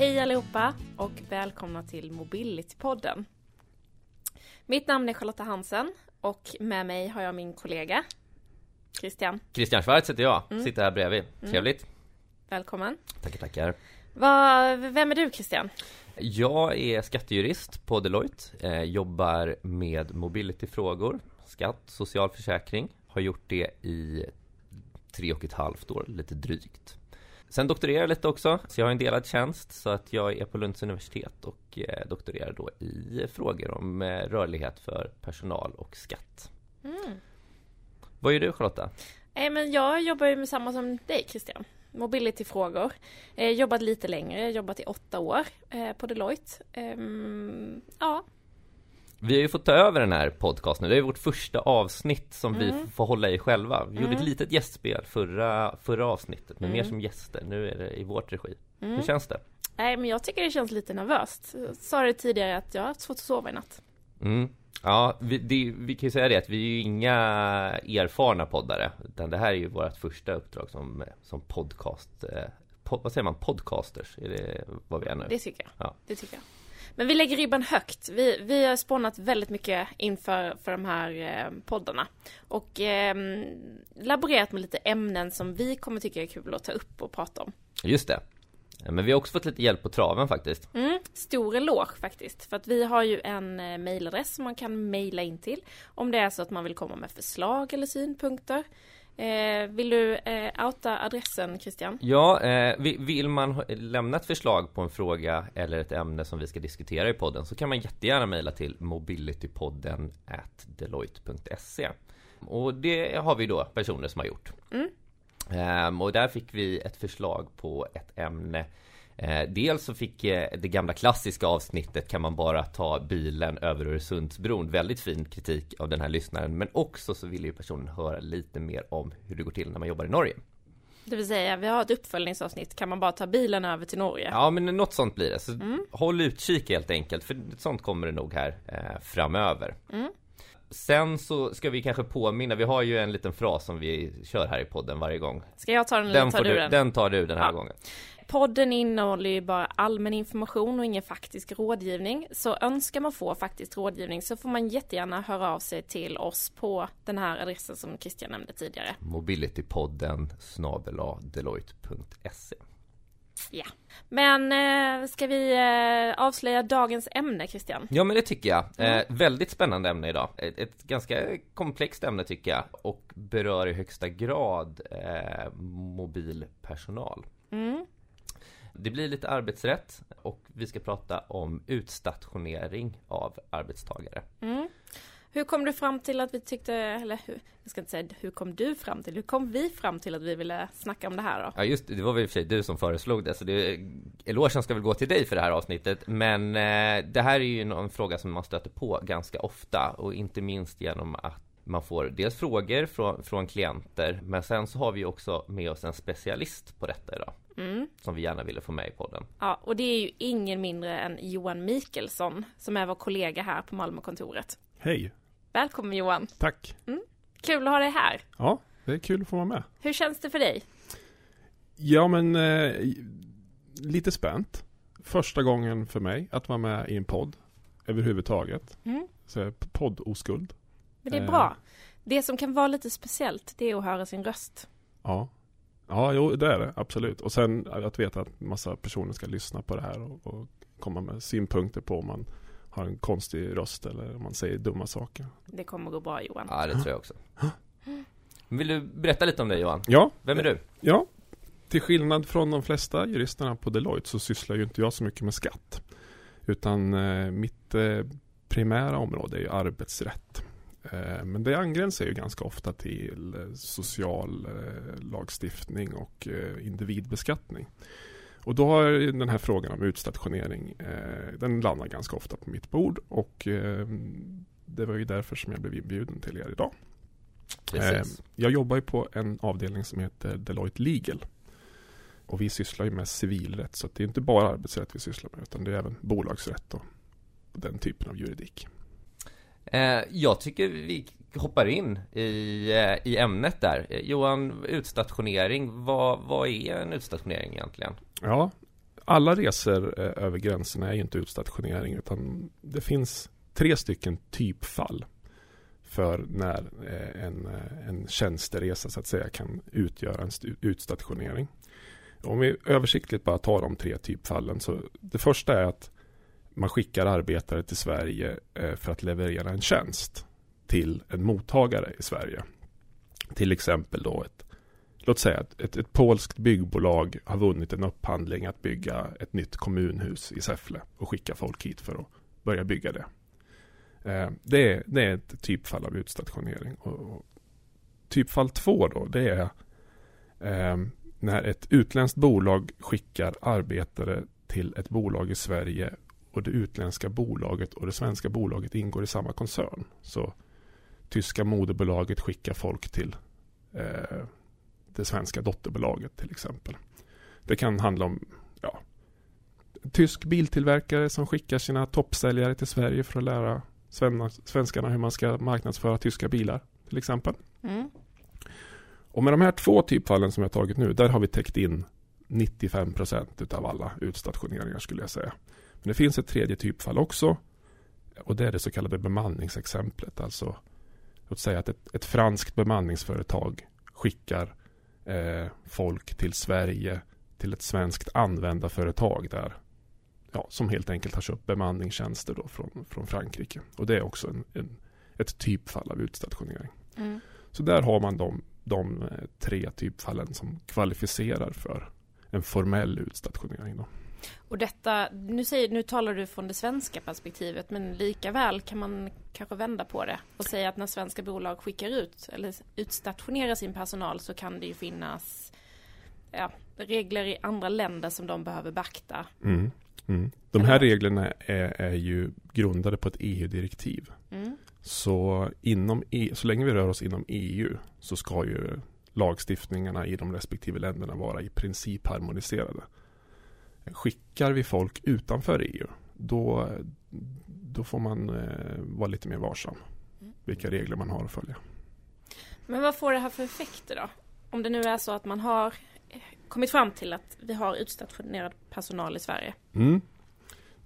Hej allihopa och välkomna till Mobility-podden. Mitt namn är Charlotta Hansen och med mig har jag min kollega Christian. Christian Schwarz heter jag, mm. sitter här bredvid. Trevligt. Mm. Välkommen. Tackar, tackar. Va, vem är du Christian? Jag är skattejurist på Deloitte. Eh, jobbar med mobility-frågor, skatt, socialförsäkring. Har gjort det i tre och ett halvt år, lite drygt. Sen doktorerar jag lite också, så jag har en delad tjänst så att jag är på Lunds universitet och eh, doktorerar då i frågor om eh, rörlighet för personal och skatt. Mm. Vad gör du Charlotta? Eh, men jag jobbar ju med samma som dig Christian. Mobility-frågor. Eh, jobbat lite längre, jobbat i åtta år eh, på Deloitte. Eh, ja, vi har ju fått ta över den här podcasten Det är vårt första avsnitt som mm. vi får hålla i själva Vi mm. gjorde ett mm. litet gästspel förra, förra avsnittet Men mm. mer som gäster, nu är det i vårt regi Hur mm. känns det? Nej men jag tycker det känns lite nervöst jag sa det tidigare att jag har haft svårt att sova i natt mm. Ja, vi, det, vi kan ju säga det att vi är ju inga erfarna poddare Utan det här är ju vårt första uppdrag som, som podcast eh, pod, Vad säger man? Podcasters? Är det vad vi är nu? Det tycker jag, ja. det tycker jag men vi lägger ribban högt. Vi, vi har spånat väldigt mycket inför för de här eh, poddarna. Och eh, laborerat med lite ämnen som vi kommer tycka är kul att ta upp och prata om. Just det. Men vi har också fått lite hjälp på traven faktiskt. Mm, stor eloge faktiskt. För att vi har ju en eh, mailadress som man kan mejla in till. Om det är så att man vill komma med förslag eller synpunkter. Eh, vill du eh, outa adressen Christian? Ja, eh, vill man lämna ett förslag på en fråga eller ett ämne som vi ska diskutera i podden så kan man jättegärna mejla till mobilitypodden at deloitte.se Och det har vi då personer som har gjort. Mm. Eh, och där fick vi ett förslag på ett ämne Eh, dels så fick eh, det gamla klassiska avsnittet Kan man bara ta bilen över Öresundsbron Väldigt fin kritik av den här lyssnaren Men också så ville ju personen höra lite mer om hur det går till när man jobbar i Norge det vill säga, vi har ett uppföljningsavsnitt. Kan man bara ta bilen över till Norge? Ja, men något sånt blir det. Så mm. håll utkik helt enkelt. För sånt kommer det nog här eh, framöver. Mm. Sen så ska vi kanske påminna, vi har ju en liten fras som vi kör här i podden varje gång. Ska jag ta den eller den tar du den? Den tar du den här ja. gången. Podden innehåller ju bara allmän information och ingen faktisk rådgivning. Så önskar man få faktisk rådgivning så får man jättegärna höra av sig till oss på den här adressen som Christian nämnde tidigare. Mobilitypodden snabela deloitte.se Ja, men eh, ska vi eh, avslöja dagens ämne Christian? Ja men det tycker jag. Mm. Eh, väldigt spännande ämne idag. Ett, ett, ganska komplext ämne tycker jag och berör i högsta grad eh, mobilpersonal. Mm. Det blir lite arbetsrätt och vi ska prata om utstationering av arbetstagare. Mm. Hur kom du fram till att vi tyckte, eller hur, jag ska inte säga hur kom du fram till, hur kom vi fram till att vi ville snacka om det här då? Ja just det, det var väl i och för sig du som föreslog det, så det, elogen ska väl gå till dig för det här avsnittet. Men eh, det här är ju en fråga som man stöter på ganska ofta och inte minst genom att man får dels frågor från, från klienter men sen så har vi också med oss en specialist på detta idag. Mm. Som vi gärna ville få med i podden. Ja, och det är ju ingen mindre än Johan Mikelsson som är vår kollega här på Malmökontoret. Hej! Välkommen Johan! Tack! Mm. Kul att ha dig här! Ja, det är kul att få vara med. Hur känns det för dig? Ja, men eh, lite spänt. Första gången för mig att vara med i en podd överhuvudtaget. Mm. Så podd-oskuld. Men det är bra. Det som kan vara lite speciellt, det är att höra sin röst. Ja. Ja, jo, det är det. Absolut. Och sen att veta att massa personer ska lyssna på det här och, och komma med synpunkter på om man har en konstig röst eller om man säger dumma saker. Det kommer gå bra Johan. Ja, det tror jag också. Vill du berätta lite om dig Johan? Ja. Vem är du? Ja. Till skillnad från de flesta juristerna på Deloitte så sysslar ju inte jag så mycket med skatt. Utan eh, mitt eh, primära område är ju arbetsrätt. Eh, men det angränsar ju ganska ofta till eh, social eh, lagstiftning och individbeskattning. Och då har den här frågan om utstationering, den landar ganska ofta på mitt bord och det var ju därför som jag blev inbjuden till er idag. Precis. Jag jobbar ju på en avdelning som heter Deloitte Legal. Och vi sysslar ju med civilrätt så det är inte bara arbetsrätt vi sysslar med utan det är även bolagsrätt och den typen av juridik. Eh, jag tycker vi hoppar in i, eh, i ämnet där. Eh, Johan, utstationering. Vad, vad är en utstationering egentligen? Ja, alla resor eh, över gränserna är ju inte utstationering utan det finns tre stycken typfall för när eh, en, eh, en tjänsteresa så att säga kan utgöra en utstationering. Om vi översiktligt bara tar de tre typfallen så det första är att man skickar arbetare till Sverige eh, för att leverera en tjänst till en mottagare i Sverige. Till exempel då ett Låt säga att ett, ett polskt byggbolag har vunnit en upphandling att bygga ett nytt kommunhus i Säffle och skicka folk hit för att börja bygga det. Eh, det, är, det är ett typfall av utstationering. Och, och typfall två då, det är eh, när ett utländskt bolag skickar arbetare till ett bolag i Sverige och det utländska bolaget och det svenska bolaget ingår i samma koncern. Så tyska moderbolaget skickar folk till eh, det svenska dotterbolaget till exempel. Det kan handla om ja, tysk biltillverkare som skickar sina toppsäljare till Sverige för att lära svenskarna hur man ska marknadsföra tyska bilar till exempel. Mm. Och med de här två typfallen som jag tagit nu, där har vi täckt in 95 procent av alla utstationeringar skulle jag säga. Men det finns ett tredje typfall också och det är det så kallade bemanningsexemplet. Alltså låt säga att ett, ett franskt bemanningsföretag skickar eh, folk till Sverige till ett svenskt användarföretag där ja, som helt enkelt har köpt bemanningstjänster då från, från Frankrike. Och det är också en, en ett typfall av utstationering. Mm. Så där har man de, de eh, tre typfallen som kvalificerar för en formell utstationering. Då. Och detta, nu, säger, nu talar du från det svenska perspektivet men lika väl kan man kanske vända på det och säga att när svenska bolag skickar ut eller utstationerar sin personal så kan det ju finnas ja, regler i andra länder som de behöver beakta. Mm, mm. De här reglerna är, är ju grundade på ett EU-direktiv. Mm. Så, inom e, så länge vi rör oss inom EU så ska ju lagstiftningarna i de respektive länderna vara i princip harmoniserade. Skickar vi folk utanför EU då, då får man eh, vara lite mer varsam mm. vilka regler man har att följa. Men vad får det här för effekter då? Om det nu är så att man har kommit fram till att vi har utstationerad personal i Sverige. Mm.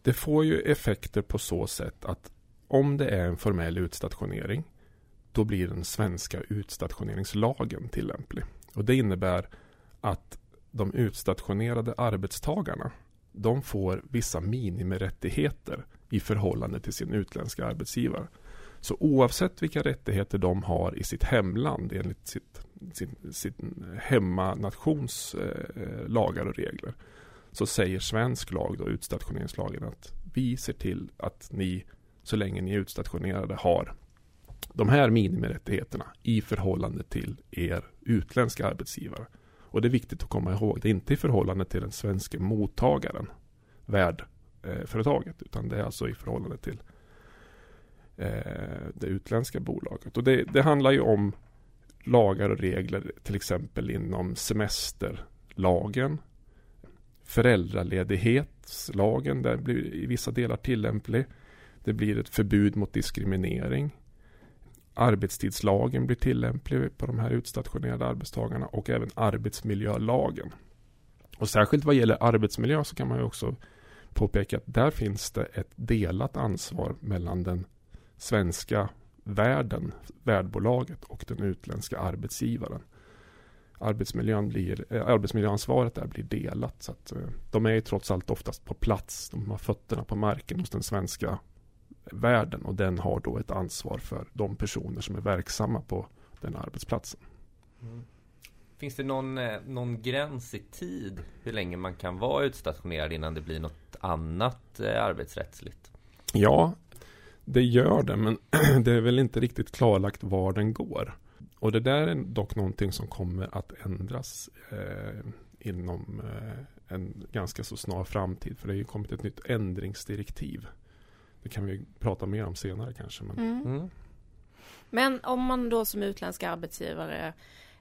Det får ju effekter på så sätt att om det är en formell utstationering då blir den svenska utstationeringslagen tillämplig. Och det innebär att de utstationerade arbetstagarna de får vissa minimirättigheter i förhållande till sin utländska arbetsgivare. Så oavsett vilka rättigheter de har i sitt hemland enligt sitt, sin, sin hemmanations eh, lagar och regler så säger svensk lag, då, utstationeringslagen, att vi ser till att ni så länge ni är utstationerade har de här minimirättigheterna i förhållande till er utländska arbetsgivare. Och det är viktigt att komma ihåg, det är inte i förhållande till den svenska mottagaren, värdföretaget, eh, utan det är alltså i förhållande till eh, det utländska bolaget. Och det, det handlar ju om lagar och regler, till exempel inom semesterlagen, föräldraledighetslagen, där blir i vissa delar tillämplig. Det blir ett förbud mot diskriminering arbetstidslagen blir tillämplig på de här utstationerade arbetstagarna och även arbetsmiljölagen. Och särskilt vad gäller arbetsmiljö så kan man ju också påpeka att där finns det ett delat ansvar mellan den svenska värden, värdbolaget och den utländska arbetsgivaren. Arbetsmiljön blir, äh, arbetsmiljöansvaret där blir delat. Så att, äh, de är ju trots allt oftast på plats. De har fötterna på marken hos den svenska världen och den har då ett ansvar för de personer som är verksamma på den arbetsplatsen. Mm. Finns det någon, eh, någon gräns i tid hur länge man kan vara utstationerad innan det blir något annat eh, arbetsrättsligt? Ja, det gör det, men det är väl inte riktigt klarlagt var den går. Och det där är dock någonting som kommer att ändras eh, inom eh, en ganska så snar framtid. För det har ju kommit ett nytt ändringsdirektiv det kan vi prata mer om senare kanske. Men, mm. Mm. men om man då som utländsk arbetsgivare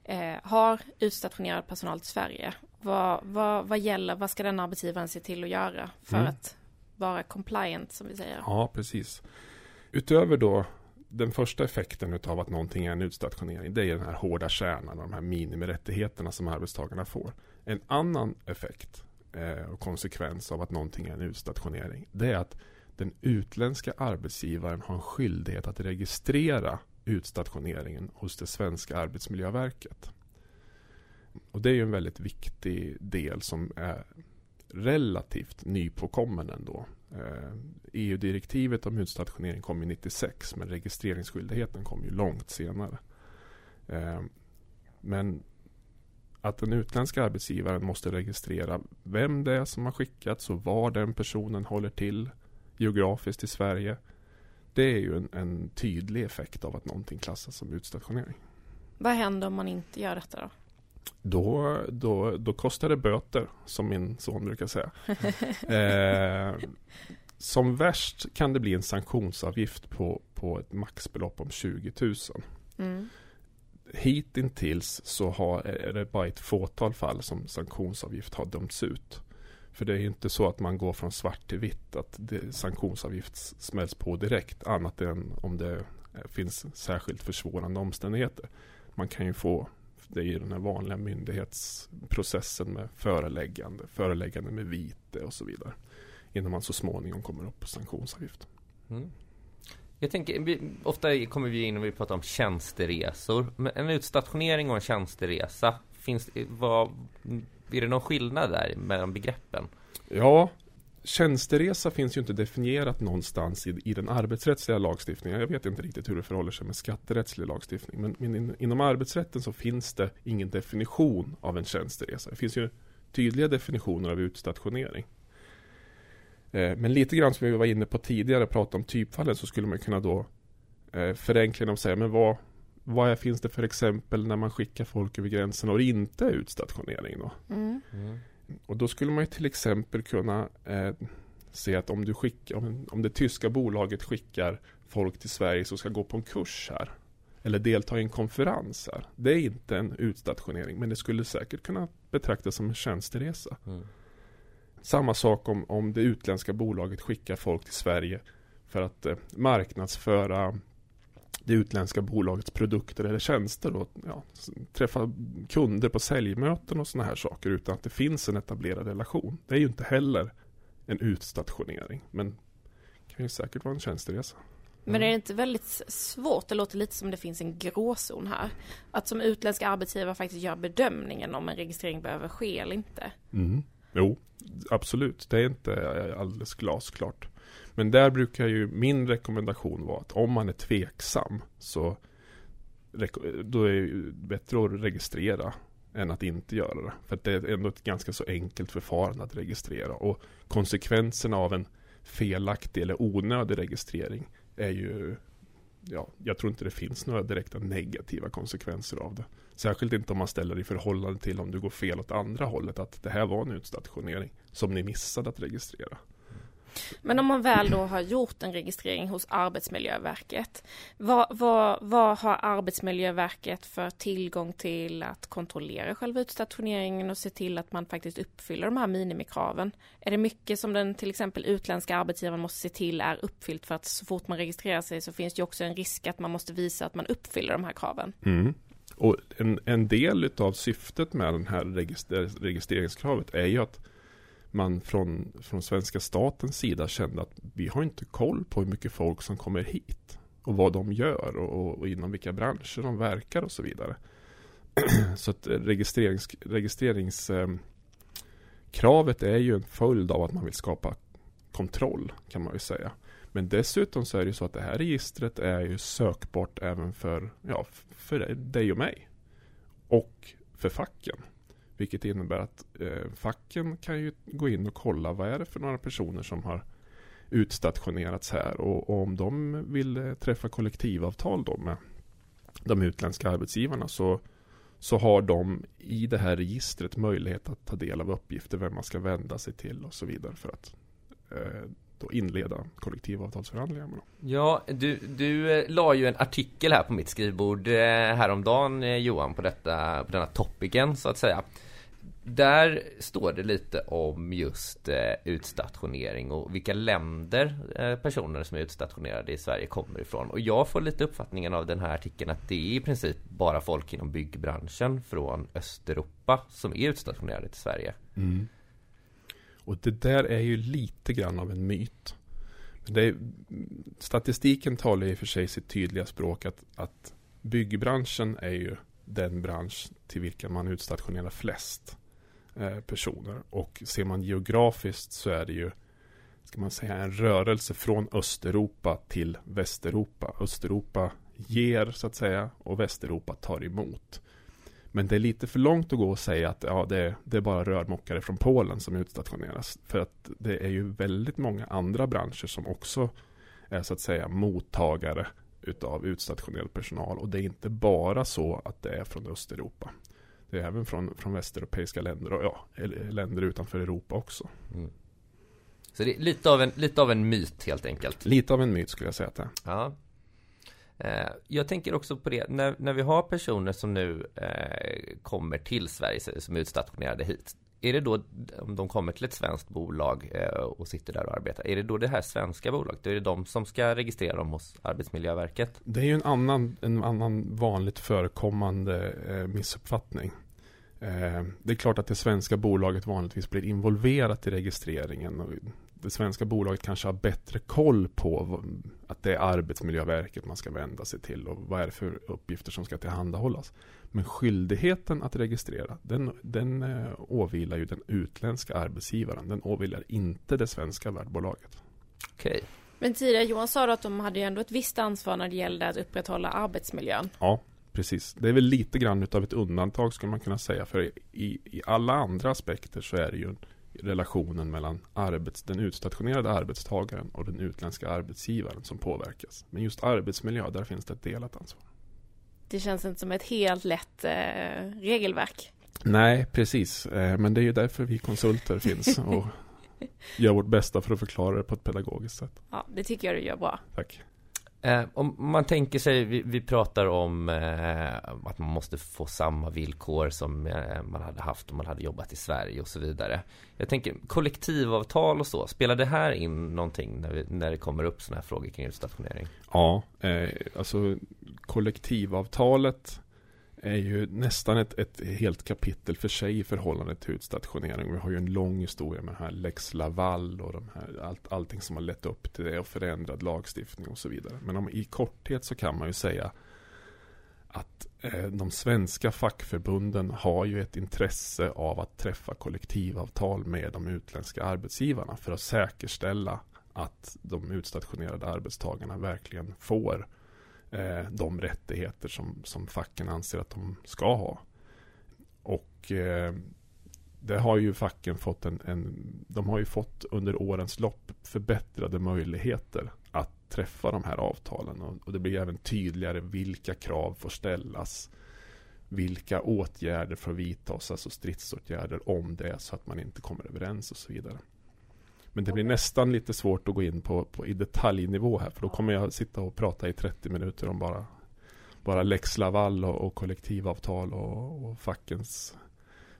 eh, har utstationerad personal till Sverige. Vad, vad, vad gäller, vad ska den arbetsgivaren se till att göra för mm. att vara compliant som vi säger? Ja, precis. Utöver då den första effekten av att någonting är en utstationering, det är den här hårda kärnan, de här minimirättigheterna som arbetstagarna får. En annan effekt eh, och konsekvens av att någonting är en utstationering. Det är att den utländska arbetsgivaren har en skyldighet att registrera utstationeringen hos det svenska arbetsmiljöverket. Och det är ju en väldigt viktig del som är relativt nypåkommen ändå. Eh, e EU-direktivet om utstationering kom ju 96 men registreringsskyldigheten kom ju långt senare. Eh, men att den utländska arbetsgivaren måste registrera vem det är som har skickats och var den personen håller till geografiskt i Sverige. Det är ju en, en tydlig effekt av att någonting klassas som utstationering. Vad händer om man inte gör detta då? Då, då, då kostar det böter, som min son brukar säga. eh, som värst kan det bli en sanktionsavgift på, på ett maxbelopp om 20 000. Mm. Hittills så har, är det bara ett fåtal fall som sanktionsavgift har dömts ut. För det är inte så att man går från svart till vitt, att det, sanktionsavgift smälls på direkt, annat än om det eh, finns särskilt försvårande omständigheter. Man kan ju få det i den här vanliga myndighetsprocessen med föreläggande, föreläggande med vite och så vidare. Innan man så småningom kommer upp på sanktionsavgift. Mm. Jag tänker, vi, ofta kommer vi in och vi pratar om tjänsteresor. Men en utstationering och en tjänsteresa, finns, vad, är det någon skillnad där mellan begreppen? Ja, Tjänsteresa finns ju inte definierat någonstans i, i den arbetsrättsliga lagstiftningen. Jag vet inte riktigt hur det förhåller sig med skatterättslig lagstiftning. Men, men in, inom arbetsrätten så finns det ingen definition av en tjänsteresa. Det finns ju tydliga definitioner av utstationering. Eh, men lite grann som vi var inne på tidigare, pratade om typfallen, så skulle man kunna då eh, förenkla och säga, men vad, vad finns det för exempel när man skickar folk över gränsen och det inte är utstationering då? Mm. Mm. Och då skulle man ju till exempel kunna eh, se att om, du skickar, om, om det tyska bolaget skickar folk till Sverige som ska gå på en kurs här eller delta i en konferens här. Det är inte en utstationering men det skulle säkert kunna betraktas som en tjänsteresa. Mm. Samma sak om, om det utländska bolaget skickar folk till Sverige för att eh, marknadsföra det utländska bolagets produkter eller tjänster och ja, träffa kunder på säljmöten och sådana här saker utan att det finns en etablerad relation. Det är ju inte heller en utstationering men det kan ju säkert vara en tjänsteresa. Men är det inte väldigt svårt, det låter lite som det finns en gråzon här, att som utländsk arbetsgivare faktiskt göra bedömningen om en registrering behöver ske eller inte? Mm. Jo, absolut. Det är inte alldeles glasklart. Men där brukar ju min rekommendation vara att om man är tveksam så då är det bättre att registrera än att inte göra det. För det är ändå ett ganska så enkelt förfarande att registrera. Och konsekvenserna av en felaktig eller onödig registrering är ju Ja, jag tror inte det finns några direkta negativa konsekvenser av det. Särskilt inte om man ställer det i förhållande till om du går fel åt andra hållet. Att det här var en utstationering som ni missade att registrera. Men om man väl då har gjort en registrering hos Arbetsmiljöverket, vad, vad, vad har Arbetsmiljöverket för tillgång till att kontrollera själva utstationeringen och se till att man faktiskt uppfyller de här minimikraven? Är det mycket som den till exempel utländska arbetsgivaren måste se till är uppfyllt för att så fort man registrerar sig så finns det också en risk att man måste visa att man uppfyller de här kraven? Mm. Och en, en del av syftet med det här register, registreringskravet är ju att man från, från svenska statens sida kände att vi har inte koll på hur mycket folk som kommer hit och vad de gör och, och inom vilka branscher de verkar och så vidare. så att registrerings, registreringskravet eh, är ju en följd av att man vill skapa kontroll kan man ju säga. Men dessutom så är det ju så att det här registret är ju sökbart även för, ja, för dig och mig. Och för facken. Vilket innebär att eh, facken kan ju gå in och kolla vad är det för några personer som har utstationerats här? Och, och om de vill eh, träffa kollektivavtal då med de utländska arbetsgivarna så, så har de i det här registret möjlighet att ta del av uppgifter, vem man ska vända sig till och så vidare för att eh, då inleda kollektivavtalsförhandlingar med dem. Ja, du, du eh, la ju en artikel här på mitt skrivbord eh, häromdagen eh, Johan på detta, på denna topicen så att säga. Där står det lite om just utstationering och vilka länder personer som är utstationerade i Sverige kommer ifrån. Och jag får lite uppfattningen av den här artikeln att det är i princip bara folk inom byggbranschen från Östeuropa som är utstationerade till Sverige. Mm. Och det där är ju lite grann av en myt. Det är, statistiken talar i och för sig sitt tydliga språk att, att byggbranschen är ju den bransch till vilken man utstationerar flest eh, personer. Och ser man geografiskt så är det ju ska man säga, en rörelse från Östeuropa till Västeuropa. Östeuropa ger så att säga och Västeuropa tar emot. Men det är lite för långt att gå och säga att ja, det, är, det är bara rörmokare från Polen som utstationeras. För att det är ju väldigt många andra branscher som också är så att säga mottagare utav utstationerad personal. Och det är inte bara så att det är från Östeuropa. Det är även från, från västeuropeiska länder och ja, länder utanför Europa också. Mm. Så det är lite av, en, lite av en myt helt enkelt. Lite av en myt skulle jag säga att det är. Ja. Eh, jag tänker också på det, när, när vi har personer som nu eh, kommer till Sverige som är utstationerade hit. Är det då, om de kommer till ett svenskt bolag eh, och sitter där och arbetar, är det då det här svenska bolaget? Är det de som ska registrera dem hos Arbetsmiljöverket? Det är ju en annan, en annan vanligt förekommande eh, missuppfattning. Eh, det är klart att det svenska bolaget vanligtvis blir involverat i registreringen. Det svenska bolaget kanske har bättre koll på att det är Arbetsmiljöverket man ska vända sig till och vad är det för uppgifter som ska tillhandahållas. Men skyldigheten att registrera, den, den eh, åvilar ju den utländska arbetsgivaren. Den åvilar inte det svenska värdbolaget. Okej. Okay. Men tidigare Johan sa du att de hade ju ändå ett visst ansvar när det gällde att upprätthålla arbetsmiljön. Ja, precis. Det är väl lite grann utav ett undantag skulle man kunna säga. För i, i alla andra aspekter så är det ju relationen mellan arbets, den utstationerade arbetstagaren och den utländska arbetsgivaren som påverkas. Men just arbetsmiljö, där finns det ett delat ansvar. Det känns inte som ett helt lätt eh, regelverk. Nej, precis. Eh, men det är ju därför vi konsulter finns och gör vårt bästa för att förklara det på ett pedagogiskt sätt. Ja, det tycker jag du gör bra. Tack. Eh, om man tänker sig, vi, vi pratar om eh, att man måste få samma villkor som eh, man hade haft om man hade jobbat i Sverige och så vidare. Jag tänker kollektivavtal och så, spelar det här in någonting när, vi, när det kommer upp sådana här frågor kring utstationering? Ja, eh, alltså kollektivavtalet är ju nästan ett, ett helt kapitel för sig i förhållande till utstationering. Vi har ju en lång historia med den här Lex Laval och de här, allt, allting som har lett upp till det och förändrad lagstiftning och så vidare. Men om, i korthet så kan man ju säga att eh, de svenska fackförbunden har ju ett intresse av att träffa kollektivavtal med de utländska arbetsgivarna för att säkerställa att de utstationerade arbetstagarna verkligen får eh, de rättigheter som, som facken anser att de ska ha. Och eh, det har ju facken fått en, en, de har ju fått under årens lopp förbättrade möjligheter att träffa de här avtalen. Och, och det blir även tydligare vilka krav får ställas. Vilka åtgärder får vidtas, alltså stridsåtgärder om det är så att man inte kommer överens och så vidare. Men det blir nästan lite svårt att gå in på, på, i detaljnivå här. För då kommer jag sitta och prata i 30 minuter om bara, bara lex Laval och, och kollektivavtal och, och fackens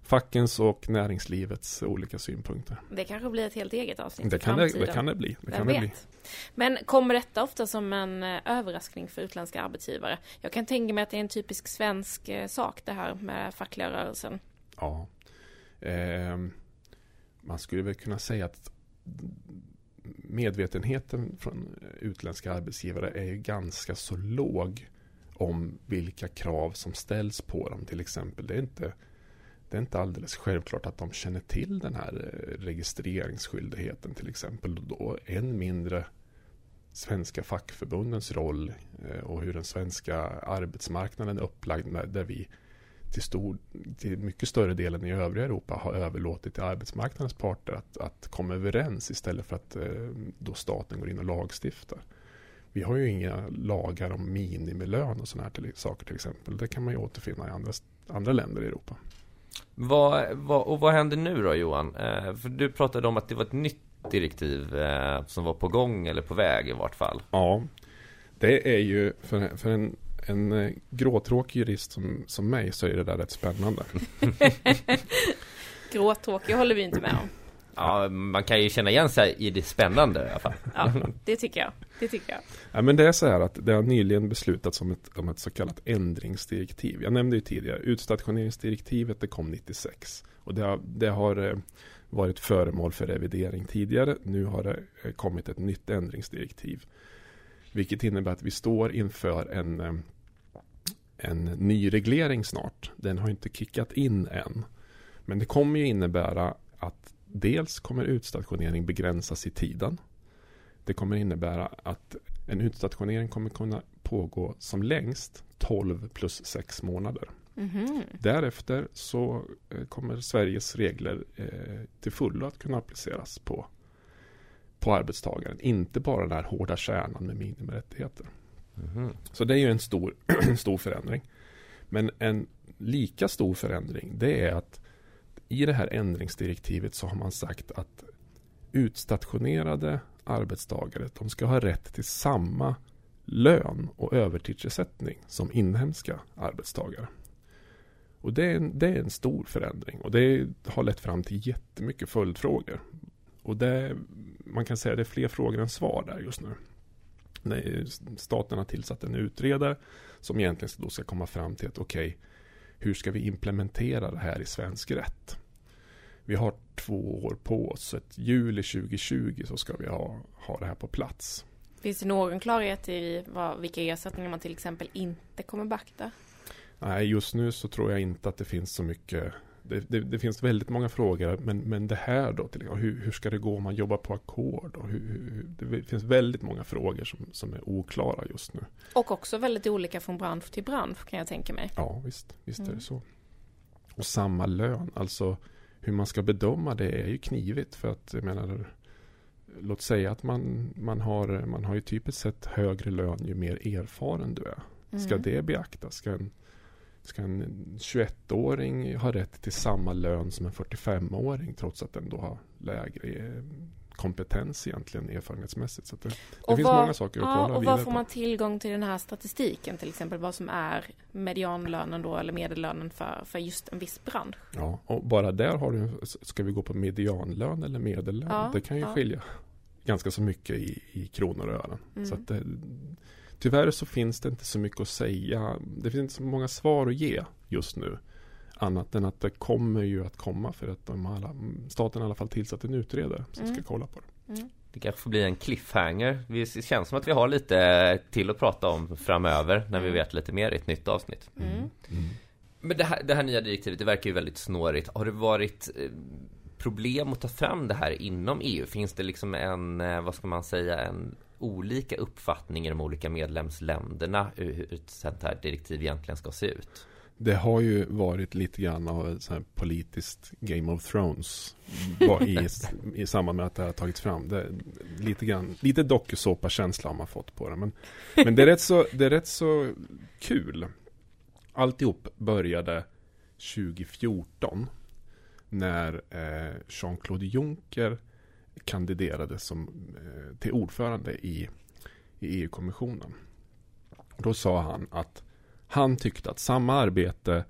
fackens och näringslivets olika synpunkter. Det kanske blir ett helt eget avsnitt det kan det, det, kan det bli. Det kan det bli. Men kommer detta ofta som en eh, överraskning för utländska arbetsgivare? Jag kan tänka mig att det är en typisk svensk eh, sak det här med fackliga rörelsen. Ja. Eh, man skulle väl kunna säga att medvetenheten från utländska arbetsgivare är ju ganska så låg om vilka krav som ställs på dem. Till exempel, det är inte, det är inte alldeles självklart att de känner till den här eh, registreringsskyldigheten till exempel. Då än mindre svenska fackförbundens roll eh, och hur den svenska arbetsmarknaden är upplagd där vi till, stor, till mycket större delen i övriga Europa har överlåtit till arbetsmarknadens parter att, att komma överens istället för att eh, då staten går in och lagstiftar. Vi har ju inga lagar om minimilön och sådana här till, saker till exempel. Det kan man ju återfinna i andra, andra länder i Europa. Vad, vad, och vad händer nu då Johan? Eh, för du pratade om att det var ett nytt direktiv eh, som var på gång eller på väg i vart fall. Ja, det är ju för, för en en eh, gråtråkig jurist som, som mig så är det där rätt spännande. gråtråkig håller vi inte med om. Ja, man kan ju känna igen sig i det spännande i alla fall. Ja, det tycker jag. Det tycker jag. Ja, men det är så här att det har nyligen beslutats om ett, om ett så kallat ändringsdirektiv. Jag nämnde ju tidigare utstationeringsdirektivet, det kom 96. Och det har, det har eh, varit föremål för revidering tidigare. Nu har det eh, kommit ett nytt ändringsdirektiv. Vilket innebär att vi står inför en, en ny reglering snart. Den har inte kickat in än. Men det kommer ju innebära att dels kommer utstationering begränsas i tiden. Det kommer innebära att en utstationering kommer kunna pågå som längst 12 plus 6 månader. Mhm. Därefter så eh, kommer Sveriges regler eh, till fullo att kunna appliceras på, på arbetstagaren. Inte bara den här hårda kärnan med minimirättigheter. Mm. Så det är ju en stor, stor förändring. Men en lika stor förändring det är att i det här ändringsdirektivet så har man sagt att utstationerade arbetstagare de ska ha rätt till samma lön och övertidsersättning som inhemska arbetstagare. Och det är, en, det är en stor förändring och det har lett fram till jättemycket följdfrågor. Och det, man kan säga att det är fler frågor än svar där just nu. Staten har tillsatt en utredare som egentligen då ska komma fram till att okej, okay, hur ska vi implementera det här i svensk rätt? Vi har två år på oss, så att juli 2020 så ska vi ha, ha det här på plats. Finns det någon klarhet i vad, vilka ersättningar man till exempel inte kommer beakta? Nej, just nu så tror jag inte att det finns så mycket. Det, det, det finns väldigt många frågor, men, men det här då, till, hur, hur ska det gå om man jobbar på ackord? Det finns väldigt många frågor som, som är oklara just nu. Och också väldigt olika från bransch till bransch kan jag tänka mig. Ja, visst, visst mm. är det så. Och samma lön, alltså hur man ska bedöma det är ju knivigt för att jag menar Låt säga att man, man, har, man har ju typiskt sett högre lön ju mer erfaren du är. Ska mm. det beaktas? Ska en, ska en 21-åring ha rätt till samma lön som en 45-åring trots att den då har lägre kompetens egentligen erfarenhetsmässigt. Så det, det finns var, många saker att ja, kolla Och var får man tillgång till den här statistiken till exempel? Vad som är medianlönen då eller medellönen för, för just en viss bransch? Ja, och bara där har du, ska vi gå på medianlön eller medellön? Ja, det kan ju ja. skilja ganska så mycket i, i kronor och ören. Mm. Så att det, tyvärr så finns det inte så mycket att säga. Det finns inte så många svar att ge just nu. Annat än att det kommer ju att komma för att de alla, staten i alla fall tillsatt en utredare som mm. ska kolla på det. Mm. Det kanske får bli en cliffhanger. Det känns som att vi har lite till att prata om framöver när vi mm. vet lite mer i ett nytt avsnitt. Mm. Mm. Men det här, det här nya direktivet, det verkar ju väldigt snårigt. Har det varit eh, problem att ta fram det här inom EU? Finns det liksom en, eh, vad ska man säga, en olika uppfattningar om olika medlemsländerna hur ett sånt här direktiv egentligen ska se ut? Det har ju varit lite grann av ett politiskt Game of Thrones mm, i, i samband med att det har tagits fram. Det, lite grann, lite dokusåpa-känsla har man fått på det. Men, men det, är rätt så, det är rätt så kul. Alltihop började 2014 när eh, Jean-Claude Juncker kandiderade som, eh, till ordförande i, i EU-kommissionen. Då sa han att han tyckte att samma arbete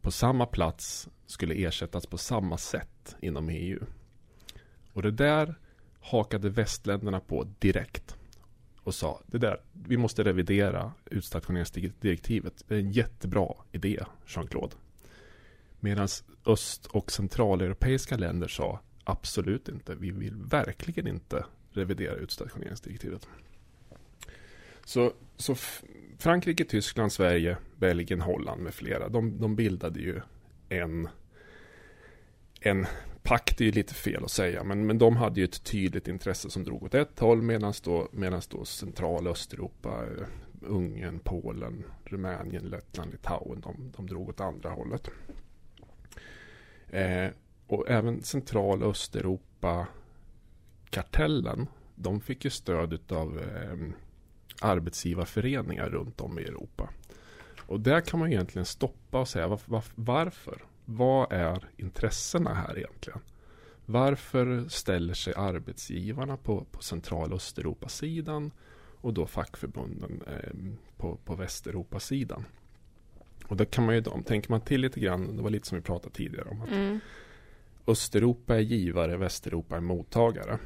på samma plats skulle ersättas på samma sätt inom EU. Och det där hakade västländerna på direkt och sa det där, vi måste revidera utstationeringsdirektivet. Det är en jättebra idé, Jean-Claude. Medan öst och centraleuropeiska länder sa absolut inte, vi vill verkligen inte revidera utstationeringsdirektivet. Så, så Frankrike, Tyskland, Sverige, Belgien, Holland med flera. De, de bildade ju en, en pakt, är ju lite fel att säga, men, men de hade ju ett tydligt intresse som drog åt ett håll medan då, medans då central Östeuropa, Ungern, Polen, Rumänien, Lettland, Litauen, de, de drog åt andra hållet. Eh, och även central Östeuropa kartellen, de fick ju stöd av eh, arbetsgivarföreningar runt om i Europa. Och där kan man egentligen stoppa och säga var, varför? Vad är intressena här egentligen? Varför ställer sig arbetsgivarna på, på central Östeuropa-sidan och då fackförbunden eh, på, på Västeuropa-sidan? Och då kan man ju, då, tänker man till lite grann, det var lite som vi pratade tidigare om att mm. Östeuropa är givare, Västeuropa är mottagare.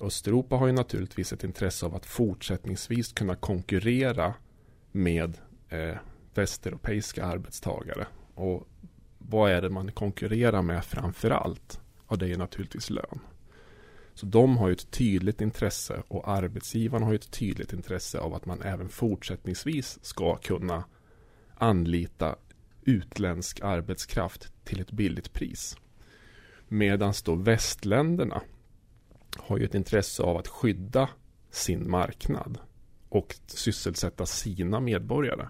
Östeuropa har ju naturligtvis ett intresse av att fortsättningsvis kunna konkurrera med eh, västeuropeiska arbetstagare. Och vad är det man konkurrerar med framför allt? Ja, det är naturligtvis lön. Så de har ju ett tydligt intresse och arbetsgivarna har ju ett tydligt intresse av att man även fortsättningsvis ska kunna anlita utländsk arbetskraft till ett billigt pris. Medan då västländerna har ju ett intresse av att skydda sin marknad och sysselsätta sina medborgare.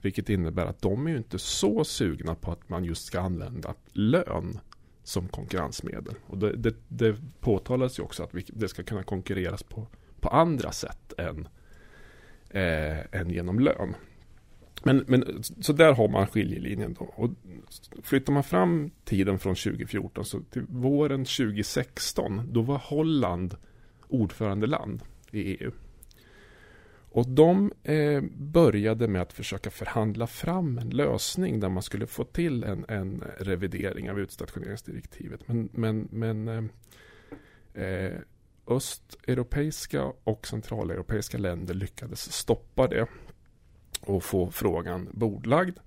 Vilket innebär att de är ju inte så sugna på att man just ska använda lön som konkurrensmedel. Och det, det, det påtalas ju också att vi, det ska kunna konkurreras på, på andra sätt än, eh, än genom lön. Men, men så där har man skiljelinjen då. Och flyttar man fram tiden från 2014 så till våren 2016 då var Holland ordförandeland i EU. Och de eh, började med att försöka förhandla fram en lösning där man skulle få till en, en revidering av utstationeringsdirektivet. Men, men, men eh, eh östeuropeiska och centraleuropeiska länder lyckades stoppa det och få frågan bordlagd.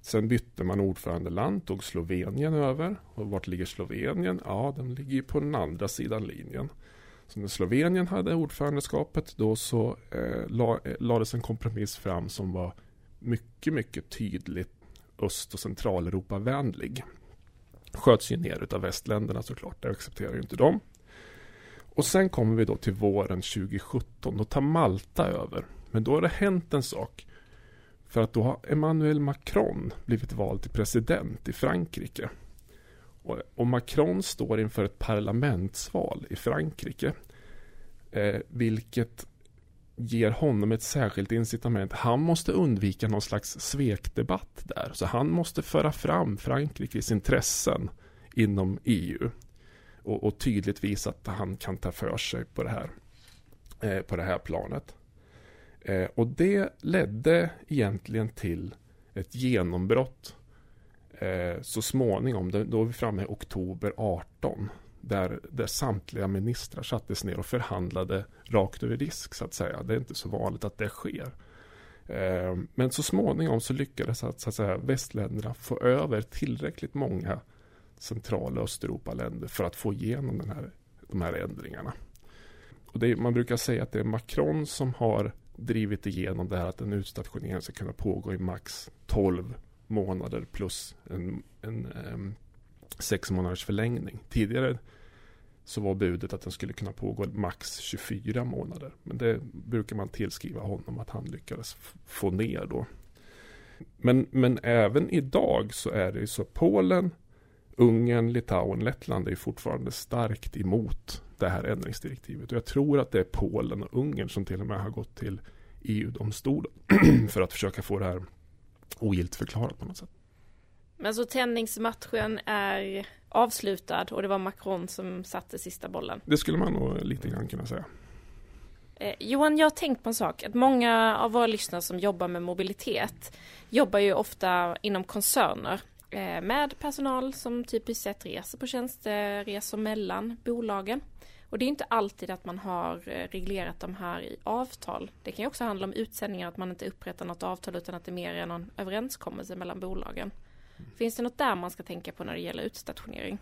Sen bytte man ordförandeland, tog Slovenien över. Och vart ligger Slovenien? Ja, den ligger på den andra sidan linjen. Så när Slovenien hade ordförandeskapet då så eh, la, eh, lades en kompromiss fram som var mycket, mycket tydligt Öst och Centraleuropa-vänlig. Sköts ju ner av västländerna såklart, det accepterar ju inte de. Och sen kommer vi då till våren 2017, då tar Malta över. Men då har det hänt en sak. För att då har Emmanuel Macron blivit vald till president i Frankrike. Och, Macron står inför ett parlamentsval i Frankrike. Eh, vilket ger honom ett särskilt incitament. Han måste undvika någon slags svekdebatt där. Så han måste föra fram Frankrikes intressen inom EU. Och, och tydligt visa att han kan ta för sig på det här, eh, på det här planet. Eh, och det ledde egentligen till ett genombrott eh, så småningom, då är vi framme i oktober 18, där, där samtliga ministrar sattes ner och förhandlade rakt över disk så att säga. Det är inte så vanligt att det sker. Eh, men så småningom så lyckades att, så att säga, västländerna få över tillräckligt många central och Östeuropa-länder för att få igenom den här, de här ändringarna. Och är, man brukar säga att det är Macron som har drivit igenom det här att en utstationering ska kunna pågå i max 12 månader plus en, en um, sex månaders förlängning. Tidigare så var budet att den skulle kunna pågå max 24 månader. Men det brukar man tillskriva honom att han lyckades få ner då. Men, men även idag så är det ju så Polen, Ungern, Litauen, Lettland är fortfarande starkt emot det här ändringsdirektivet. Och jag tror att det är Polen och Ungern som till och med har gått till EU-domstolen för att försöka få det här ogiltigförklarat på något sätt. Men så tennismatchen är avslutad och det var Macron som satte sista bollen? Det skulle man nog lite grann kunna säga. Eh, Johan, jag har tänkt på en sak. Att många av våra lyssnare som jobbar med mobilitet jobbar ju ofta inom koncerner med personal som typiskt sett reser på tjänsteresor mellan bolagen. Och det är inte alltid att man har eh, reglerat de här i avtal. Det kan ju också handla om utsändningar, att man inte upprättar något avtal utan att det mer är någon överenskommelse mellan bolagen. Mm. Finns det något där man ska tänka på när det gäller utstationering?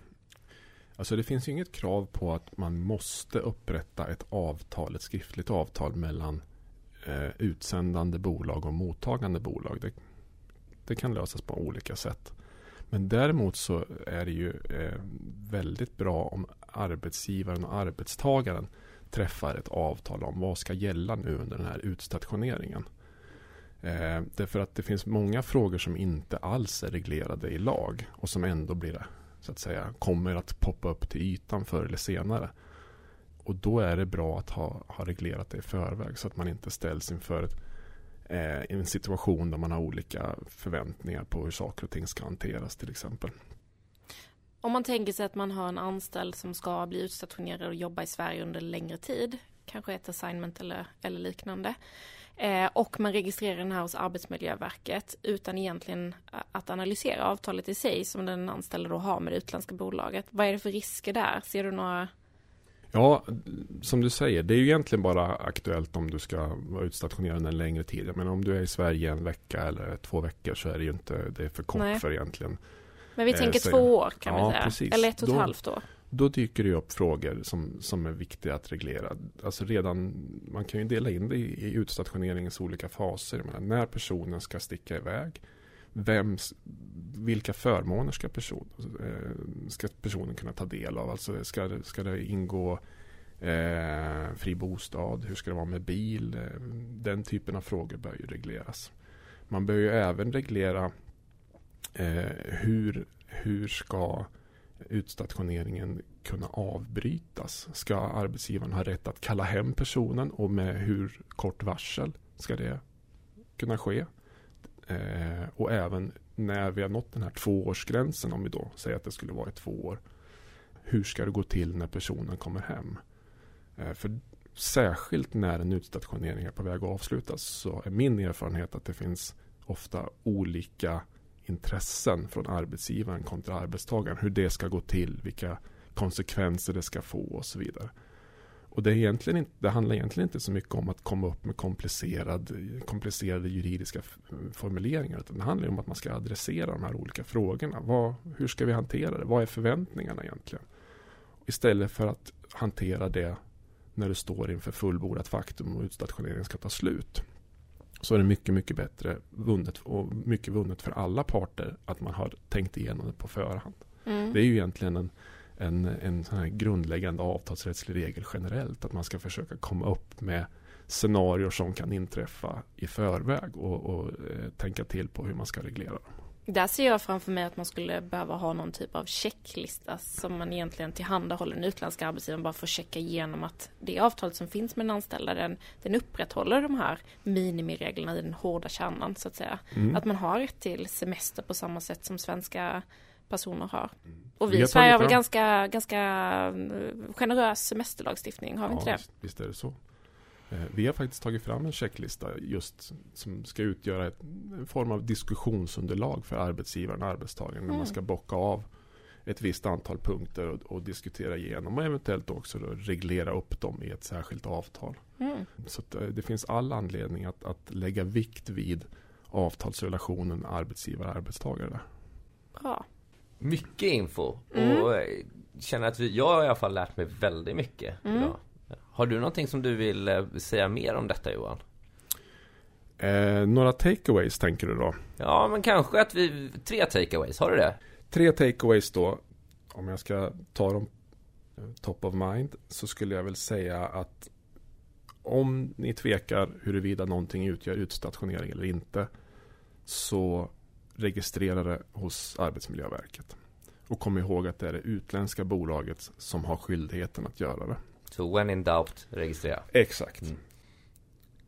Alltså det finns ju inget krav på att man måste upprätta ett avtal, ett skriftligt avtal mellan eh, utsändande bolag och mottagande bolag. Det, det kan lösas på olika sätt. Men däremot så är det ju eh, väldigt bra om arbetsgivaren och arbetstagaren träffar ett avtal om vad ska gälla nu under den här utstationeringen. Eh, därför att det finns många frågor som inte alls är reglerade i lag och som ändå blir så att säga kommer att poppa upp till ytan förr eller senare. Och då är det bra att ha, ha reglerat det i förväg så att man inte ställs inför ett eh, en situation där man har olika förväntningar på hur saker och ting ska hanteras till exempel. Om man tänker sig att man har en anställd som ska bli utstationerad och jobba i Sverige under längre tid, kanske ett assignment eller, eller liknande, eh, och man registrerar den här hos Arbetsmiljöverket utan egentligen att analysera avtalet i sig som den anställde då har med det utländska bolaget. Vad är det för risker där? Ser du några Ja, som du säger, det är ju egentligen bara aktuellt om du ska vara utstationerad en längre tid. Men om du är i Sverige en vecka eller två veckor så är det ju inte, det är för kort Nej. för egentligen Men vi Eh, tänker så- två år kan Ja, vi säga. precis. Eller ett och ett Då- halvt år. Då dyker det upp frågor som, som är viktiga att reglera. Alltså redan, man kan ju dela in det i, i utstationeringens olika faser. När personen ska sticka iväg. Vems, vilka förmåner ska, person, eh, ska personen kunna ta del av? Alltså ska, det- ska det ingå eh, fri bostad? Hur ska det vara med bil? Eh, den typen av frågor bör ju regleras. Man bör ju även reglera eh, hur, hur ska utstationeringen kunna avbrytas? Ska arbetsgivaren ha rätt att kalla hem personen och med hur kort varsel ska det kunna ske? Eh, och även när vi har nått den här tvåårsgränsen, om vi då säger att det skulle vara i två år. Hur ska det gå till när personen kommer hem? Eh, för särskilt när en utstationering är på väg att avslutas så är min erfarenhet att det finns ofta olika intressen från arbetsgivaren kontra arbetstagaren. Hur det ska gå till, vilka konsekvenser det ska få och så vidare. Och det, är egentligen inte, det handlar egentligen inte så mycket om att komma upp med komplicerad, komplicerade juridiska formuleringar. Utan det handlar om att man ska adressera de här olika frågorna. Vad, hur ska vi hantera det? Vad är förväntningarna egentligen? Istället för att hantera det när du står inför fullbordat faktum och utstationeringen ska ta slut så är det mycket, mycket bättre vunnet och mycket vunnet för alla parter att man har tänkt igenom det på förhand. Mm. Det är ju egentligen en, en, en sån här grundläggande avtalsrättslig regel generellt att man ska försöka komma upp med scenarier som kan inträffa i förväg och, och eh, tänka till på hur man ska reglera dem. Där ser jag framför mig att man skulle behöva ha någon typ av checklista som man egentligen tillhandahåller den utländska arbetsgivaren bara för att checka igenom att det avtalet som finns med den anställda den, den upprätthåller de här minimireglerna i den hårda kärnan så att säga. Mm. Att man har rätt till semester på samma sätt som svenska personer har. Mm. Och Vi i Sverige har väl ganska, ganska eh, generös semesterlagstiftning, har vi ja, inte det? Visst, visst är det så. Eh, Vi har faktiskt tagit fram en checklista just som ska utgöra ett, en form av diskussionsunderlag för arbetsgivaren och arbetstagaren när Mm. man ska bocka av ett visst antal punkter och, och diskutera igenom och eventuellt också reglera upp dem i ett särskilt avtal. Mm. Så eh, det finns all anledning att, att lägga vikt vid avtalsrelationen arbetsgivare-arbetstagare. Bra. Mycket info Mm. och eh, känner att vi, jag har i alla fall lärt mig väldigt mycket Mm. idag. Har du någonting som du vill eh, säga mer om detta Johan? Eh, några takeaways tänker du då? Ja, men kanske att vi, tre takeaways, har du det? Tre takeaways då. Om jag ska ta dem eh, top of mind så skulle jag väl säga att om ni tvekar huruvida någonting utgör utstationering eller inte så registrera det hos Arbetsmiljöverket. Och kom ihåg att det är det utländska bolaget som har skyldigheten att göra det. Så when in doubt, registrera. Exakt. Mm.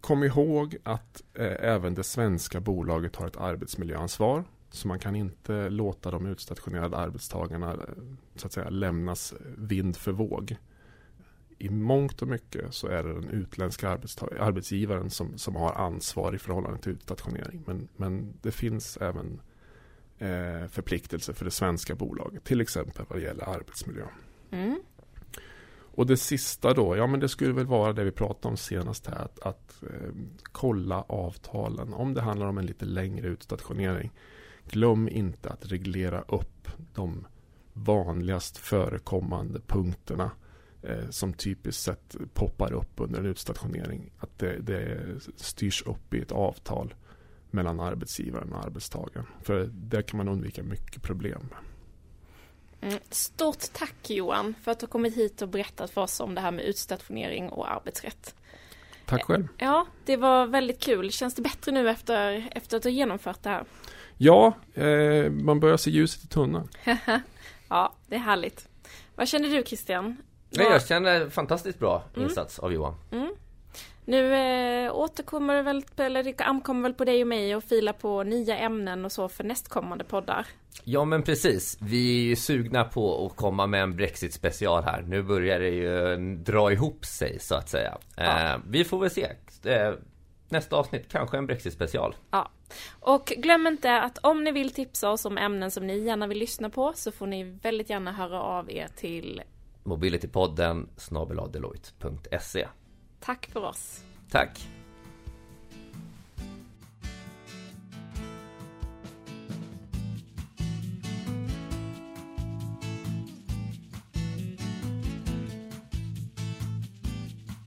Kom ihåg att eh, även det svenska bolaget har ett arbetsmiljöansvar. Så man kan inte låta de utstationerade arbetstagarna eh, så att säga lämnas vind för våg. I mångt och mycket så är det den utländska arbetsgivaren som, som har ansvar i förhållande till utstationering. Men, men det finns även eh, förpliktelser för det svenska bolaget. Till exempel vad det gäller arbetsmiljö. Mm. Och det sista då, ja men det skulle väl vara det vi pratade om senast här. Att, att eh, kolla avtalen. Om det handlar om en lite längre utstationering. Glöm inte att reglera upp de vanligast förekommande punkterna. Eh, som typiskt sett poppar upp under en utstationering. Att det, det styrs upp i ett avtal mellan arbetsgivaren och arbetstagaren. För där kan man undvika mycket problem. Mm. Stort tack Johan för att du har kommit hit och berättat för oss om det här med utstationering och arbetsrätt. Tack själv. Ja, det var väldigt kul. Känns det bättre nu efter, efter att du genomfört det här? Ja, eh, man börjar se ljuset i tunneln. Ja, det är härligt. Vad känner du Christian? Nej, jag känner fantastiskt bra Mm. insats av Johan. Mm. Nu eh, återkommer väl, eller det ankommer väl på dig och mig att fila på nya ämnen och så för nästkommande poddar. Ja men precis, vi är ju sugna på att komma med en Brexit special här. Nu börjar det ju dra ihop sig så att säga. Ja. Eh, vi får väl se. Eh, nästa avsnitt kanske en Brexit special. Ja. Och glöm inte att om ni vill tipsa oss om ämnen som ni gärna vill lyssna på så får ni väldigt gärna höra av er till Mobilitypodden snabel-a deloitte.se Tack för oss. Tack!